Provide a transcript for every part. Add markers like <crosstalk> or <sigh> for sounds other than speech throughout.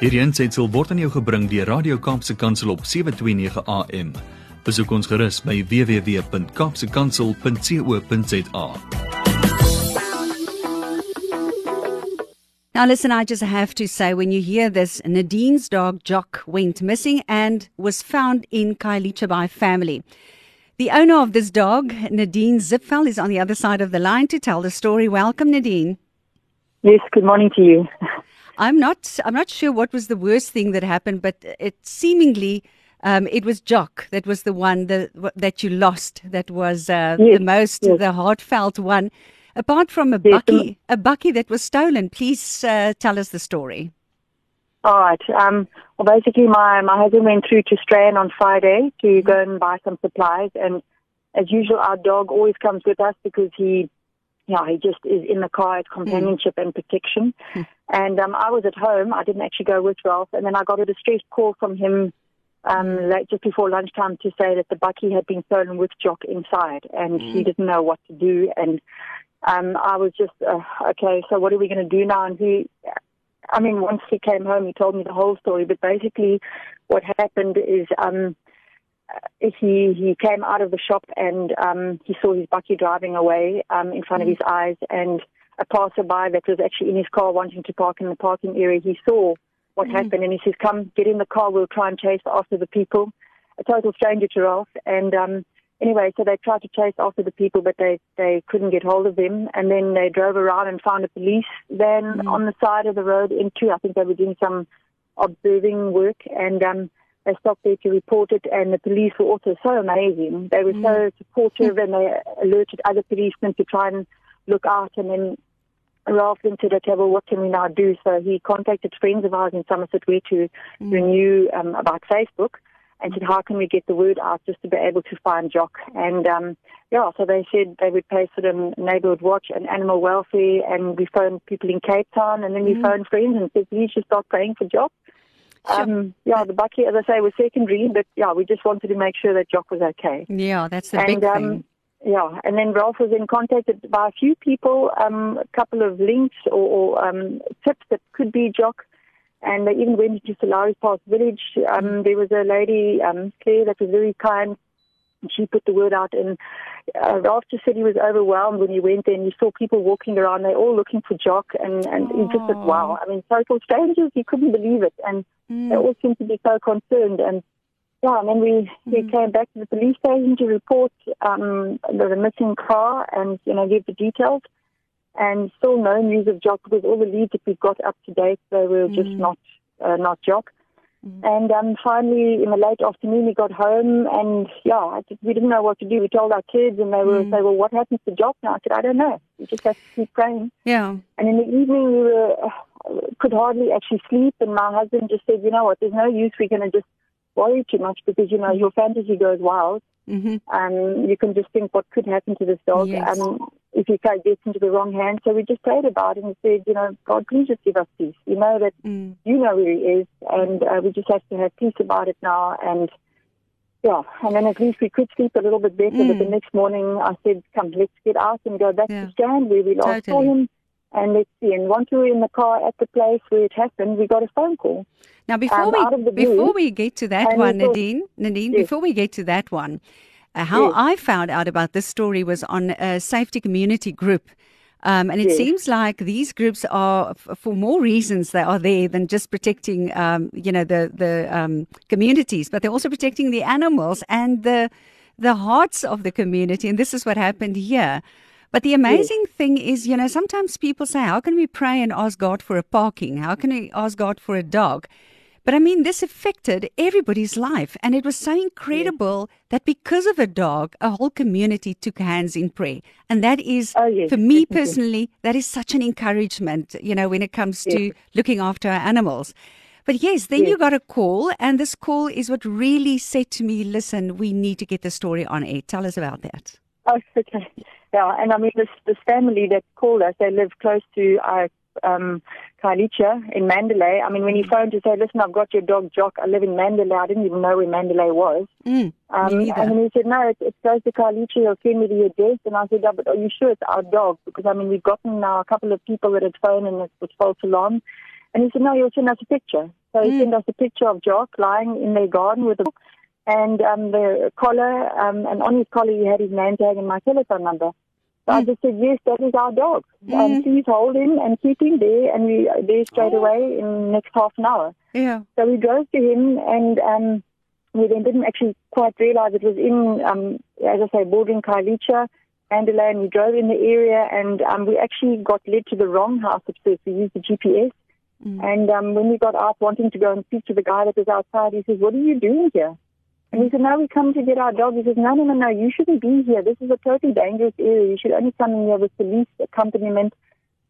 Hierdie aanseit sal word aan jou gebring deur Radio Kaapse Kansel op 7:29 AM. Besoek ons gerus by www.kapsekansel.co.za. Now, listen, I just have to say when you hear this, Nadine's dog Jock went missing and was found in Kailicha by family. The owner of this dog, Nadine Zipfel, is on the other side of the line to tell the story. Welcome, Nadine. Yes, good morning to you. I'm not. I'm not sure what was the worst thing that happened, but it seemingly um, it was Jock that was the one that that you lost. That was uh, Yes, the most, yes. the heartfelt one. Apart from a Yes, bakkie, a bakkie that was stolen. Please uh, tell us the story. All right. Um, well, basically, my, my husband went through to Strand on Friday to go and buy some supplies. And as usual, our dog always comes with us because he, yeah, he just is in the car as companionship and protection. And um, I was at home. I didn't actually go with Ralph. And then I got a distressed call from him um, late, just before lunchtime to say that the bakkie had been stolen with Jock inside. And he didn't know what to do. And um, I was just, uh, okay, so what are we going to do now? And he, I mean, once he came home, he told me the whole story. But basically, what happened is um, he he came out of the shop and um, he saw his bakkie driving away um, in front of his eyes, and a passerby that was actually in his car wanting to park in the parking area. He saw what happened, and he says, "Come, get in the car. We'll try and chase after the people." A total stranger to Ralph, and um, anyway, so they tried to chase after the people, but they they couldn't get hold of them. And then they drove around and found a police van on the side of the road. Into I think they were doing some observing work, and um, they stopped there to report it. And the police were also so amazing. They were so supportive, and they alerted other policemen to try and look out. And then Ralph then said, okay, well, what can we now do? So he contacted friends of ours in Somerset West to renew um, about Facebook and said, how can we get the word out just to be able to find Jock? And um, yeah, so they said they would pay for the neighborhood watch and animal welfare, and we phoned people in Cape Town, and then we phoned friends and said, please just start praying for Jock. Um, yeah, the bakkie, as I say, was secondary, but yeah, we just wanted to make sure that Jock was okay. Yeah, that's the and big um, thing. yeah, and then Ralph was then contacted by a few people, um, a couple of links or, or um, tips that could be Jock. And they even went into Sir Lowry's Pass Village. Um, there was a lady, um, Claire, that was very kind. She put the word out. And uh, Ralph just said he was overwhelmed when he went there and he saw people walking around. They're all looking for Jock. And, and he just said, wow. I mean, total strangers. He couldn't believe it. And they all seemed to be so concerned. And yeah, and then we, we came back to the police station to report um, the, the missing car and, you know, give the details. And still no news of Jock because all the leads that we got up to date, they were just not uh, not Jock. And um, finally, in the late afternoon, we got home, and yeah, just, we didn't know what to do. We told our kids, and they were say, "Well, what happens to Jock now?" I said, "I don't know. We just have to keep praying." Yeah. And in the evening, we were could hardly actually sleep, and my husband just said, "You know what? There's no use. We're going to just worry too much because you know your fantasy goes wild. hmm Um, you can just think what could happen to this dog Yes. um, if he gets into the wrong hands. So we just prayed about it and said, you know, God, please just give us peace. You know that Mm. you know where he is, and uh, we just have to have peace about it now. And yeah, and then at least we could sleep a little bit better. But the next morning, I said, come, let's get out and go back Mm. Yeah. to Strand where we last saw Totally. him. And let's see. And once we were in the car at the place where it happened, we got a phone call. Now, before um, of the we blue, before we get to that one, Nadine, Nadine, Yes. before we get to that one, uh, how Yes. I found out about this story was on a safety community group. Um, and it Yes. seems like these groups are, for more reasons, they are there than just protecting, um, you know, the the um, communities, but they're also protecting the animals and the the hearts of the community. And this is what happened here. But the amazing thing is, you know, sometimes people say, how can we pray and ask God for a parking? How can we ask God for a dog? But I mean, this affected everybody's life. And it was so incredible that because of a dog, a whole community took hands in prayer. And that is, Oh, yes, for me personally, that is such an encouragement, you know, when it comes to looking after our animals. But yes, then you got a call, and this call is what really said to me, listen, we need to get the story on air. Tell us about that. Oh, okay. Yeah, and I mean, this this family that called us, they live close to our um, Khayelitsha in Mandalay. I mean, when he phoned to say, listen, I've got your dog Jock, I live in Mandalay, I didn't even know where Mandalay was. Mm, Um, and then he said, no, it's, it's close to Khayelitsha, he'll send me the address. And I said, yeah, but are you sure it's our dog? Because, I mean, we've gotten now a couple of people that had phoned and it was false alarm. And he said, no, he'll send us a picture. So he Mm. sent us a picture of Jock lying in their garden with a book and um, the collar, um, and on his collar he had his name tag and my telephone number. So I Mm. just said, yes, that is our dog. Mm. Um, please hold him and keep him there, and we are there straight Oh. away in the next half an hour. Yeah. So we drove to him, and um, we then didn't actually quite realize it was in, um, as I say, bordering Khayelitsha, Mandalay, and we drove in the area, and um, we actually got led to the wrong house at first. We used the GPS, Mm. and um, when we got out wanting to go and speak to the guy that was outside, he says, "What are you doing here?" And we said, "No, we come to get our dog." He says, "No, no, no, no, you shouldn't be here. This is a totally dangerous area. You should only come in here with police accompaniment."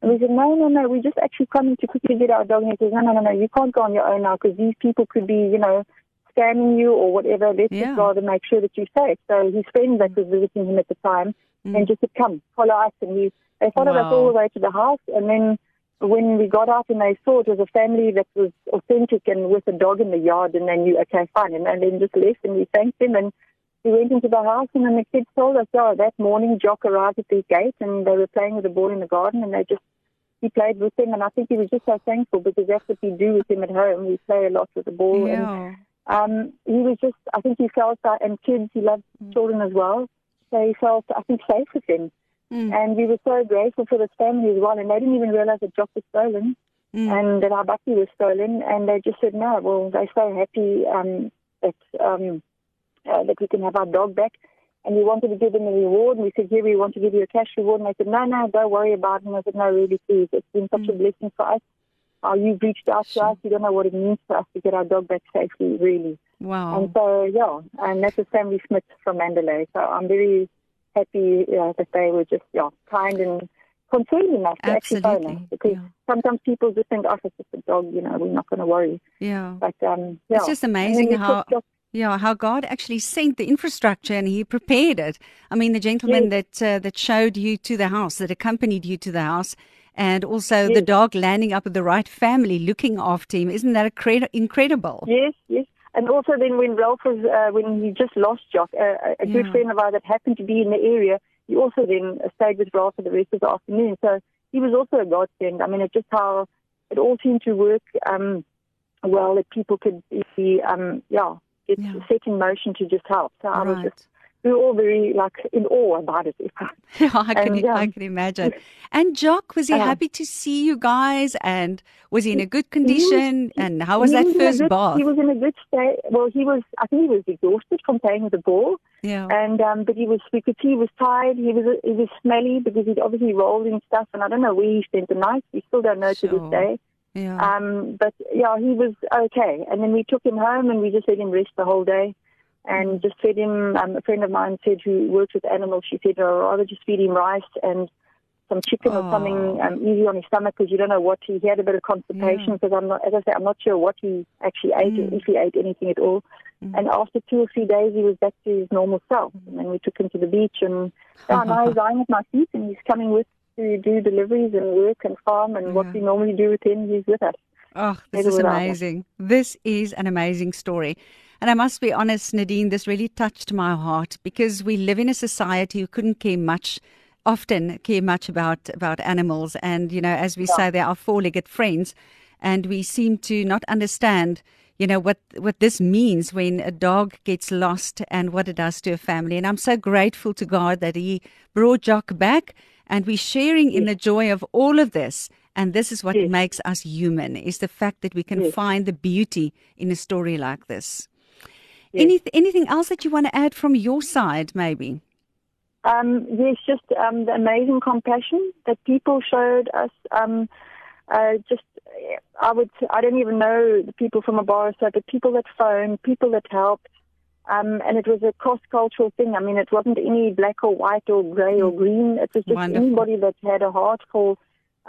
And we said, "No, no, no, we're just actually coming to quickly get our dog." And he says, "No, no, no, no, you can't go on your own now because these people could be, you know, scamming you or whatever. Let's Yeah. just rather make sure that you're safe." So his friend that was visiting him at the time Mm. and just said, "Come, follow us." And he they followed us all the way to the house, and then when we got out and they saw it was a family that was authentic and with a dog in the yard, and they knew, okay, fine, and, and then just left, and we thanked them, and we went into the house, and then the kids told us, oh, that morning Jock arrived at the gate, and they were playing with the ball in the garden, and they just he played with them, and I think he was just so thankful because that's what we do with him at home. We play a lot with the ball, and Yeah. um, he was just, I think he felt that, and kids, he loves children as well. So he felt, I think, safe with them. Mm. And we were so grateful for this family as well. And they didn't even realize that Jock was stolen Mm. and that our bakkie was stolen. And they just said, no, well, they're so happy um, that, um, uh, that we can have our dog back. And we wanted to give them a reward. And we said, here, we want to give you a cash reward. And they said, no, no, don't worry about it. And I said, no, really, please. It's been such a blessing for us. Uh, you've reached out to us. You don't know what it means for us to get our dog back safely, really. Wow. And so, yeah, and that's a family Smith from Mandalay. So I'm very happy uh, that they were just, yeah, kind and concerned enough to actually phone us. Absolutely. Because Yeah. sometimes people just think, oh, it's just a dog, you know, we're not going to worry. Yeah. But, um, yeah. It's just amazing how yeah how God actually sent the infrastructure and He prepared it. I mean, the gentleman that uh, that showed you to the house, that accompanied you to the house, and also the dog landing up with the right family looking after him. Isn't that incredi- incredible? Yes, yes. And also then when Ralph was, uh, when he just lost Jock, uh, a- a good Yeah. friend of ours that happened to be in the area, he also then uh, stayed with Ralph for the rest of the afternoon. So he was also a godsend. I mean, it's just how it all seemed to work um, well, that people could be, um, yeah, get Yeah. set in motion to just help. So I was Right. just, we were all very, like, in awe about it. <laughs> <laughs> Yeah, I can, And, yeah. I can imagine. And Jock, was he Uh, happy to see you guys? And was he in a good condition? and how was that a first good- bath? He was in a good state. Well, he was, I think he was exhausted from playing with the ball. yeah. And um, but he was we could see he was tired. He was he was smelly because he'd obviously rolled in stuff, and I don't know where he spent the night. We still don't know to this day. yeah. Um, but yeah, he was okay. And then we took him home, and we just let him rest the whole day, and just fed him. Um, a friend of mine said who works with animals. She said, "I'd rather just feed him rice and." Some chicken or Oh. something um, easy on his stomach because you don't know what he, he had a bit of constipation Yeah. because I'm not, as I say, I'm not sure what he actually ate Mm. if he ate anything at all. Mm. And after two or three days, he was back to his normal self. And then we took him to the beach, and now he's lying at my feet, and he's coming with to do deliveries and work and farm, and Yeah. what we normally do with him, he's with us. Oh, this Never is amazing. This is an amazing story. And I must be honest, Nadine, this really touched my heart because we live in a society who couldn't care much, often care much about, about animals. And, you know, as we say, they are four legged friends. And we seem to not understand, you know, what, what this means when a dog gets lost and what it does to a family. And I'm so grateful to God that He brought Jock back and we're sharing in the joy of all of this. And this is what Yes. makes us human is the fact that we can Yes. find the beauty in a story like this. Yes. Any, anything else that you want to add from your side, maybe? Um, yes, just um, the amazing compassion that people showed us. Um, uh, just, I would, I don't even know the people from Abarasa, but people that phoned, people that helped. Um, and it was a cross-cultural thing. I mean, it wasn't any black or white or grey or green. It was just Wonderful. anybody that had a heart for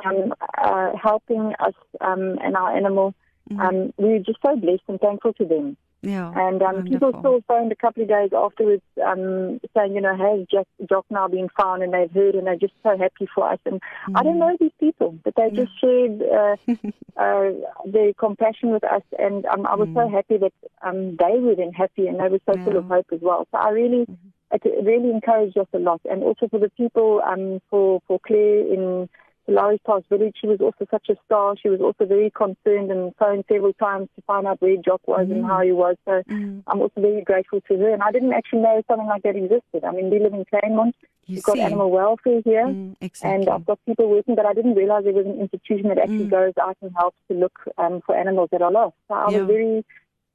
um, uh, helping us um, and our animal. Um, we were just so blessed and thankful to them. Yeah. And um, people still phoned a couple of days afterwards um, saying, you know, has Jack, Jock now been found? And they've heard and they're just so happy for us. And I don't know these people, but they just shared uh, <laughs> uh, their compassion with us. And um, I was so happy that um, they were then happy and they were so full of hope as well. So I really, it really encouraged us a lot. And also for the people, um, for, for Claire in Lowry's Pass Village. She was also such a star. She was also very concerned and phoned several times to find out where Jock was mm. and how he was. So Mm. I'm also very grateful to her. And I didn't actually know something like that existed. I mean, we live in Claremont. You We've got animal welfare here. Mm, exactly. And I've got people working, but I didn't realize there was an institution that actually Mm. goes out and helps to look um, for animals that are lost. So I Yeah. was very,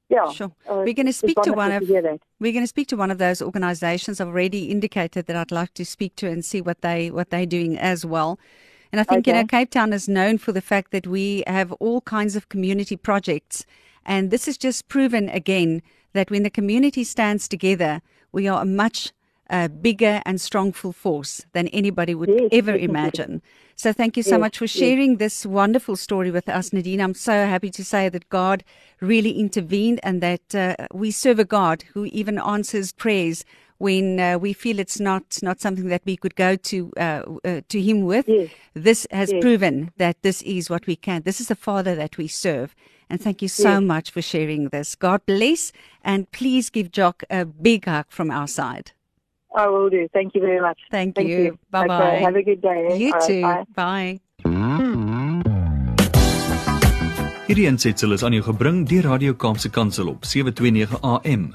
yeah. Sure. uh, We're going to speak to one of to we're going to speak to one of those organisations. I've already indicated that I'd like to speak to and see what they what they're doing as well. And I think you know Cape Town is known for the fact that we have all kinds of community projects, and this is just proven again that when the community stands together, we are a much uh, bigger and strongful force than anybody would Yes, ever definitely. imagine. So thank you so Yes, much for yes. sharing this wonderful story with us, Nadine. I'm so happy to say that God really intervened and that uh, we serve a God who even answers prayers when uh, we feel it's not not something that we could go to uh, uh, to Him with. Yes. This has Yes. proven that this is what we can. This is the Father that we serve. And thank you so Yes. much for sharing this. God bless, and please give Jock a big hug from our side. I will do. Thank you very much. Thank, Thank you. you. Bye bye. Okay, have a good day. You All right, too. bye. Bye. Hierdie aansetsel is aan jou gebring deur Radio Kaapse Kansel op 729 AM.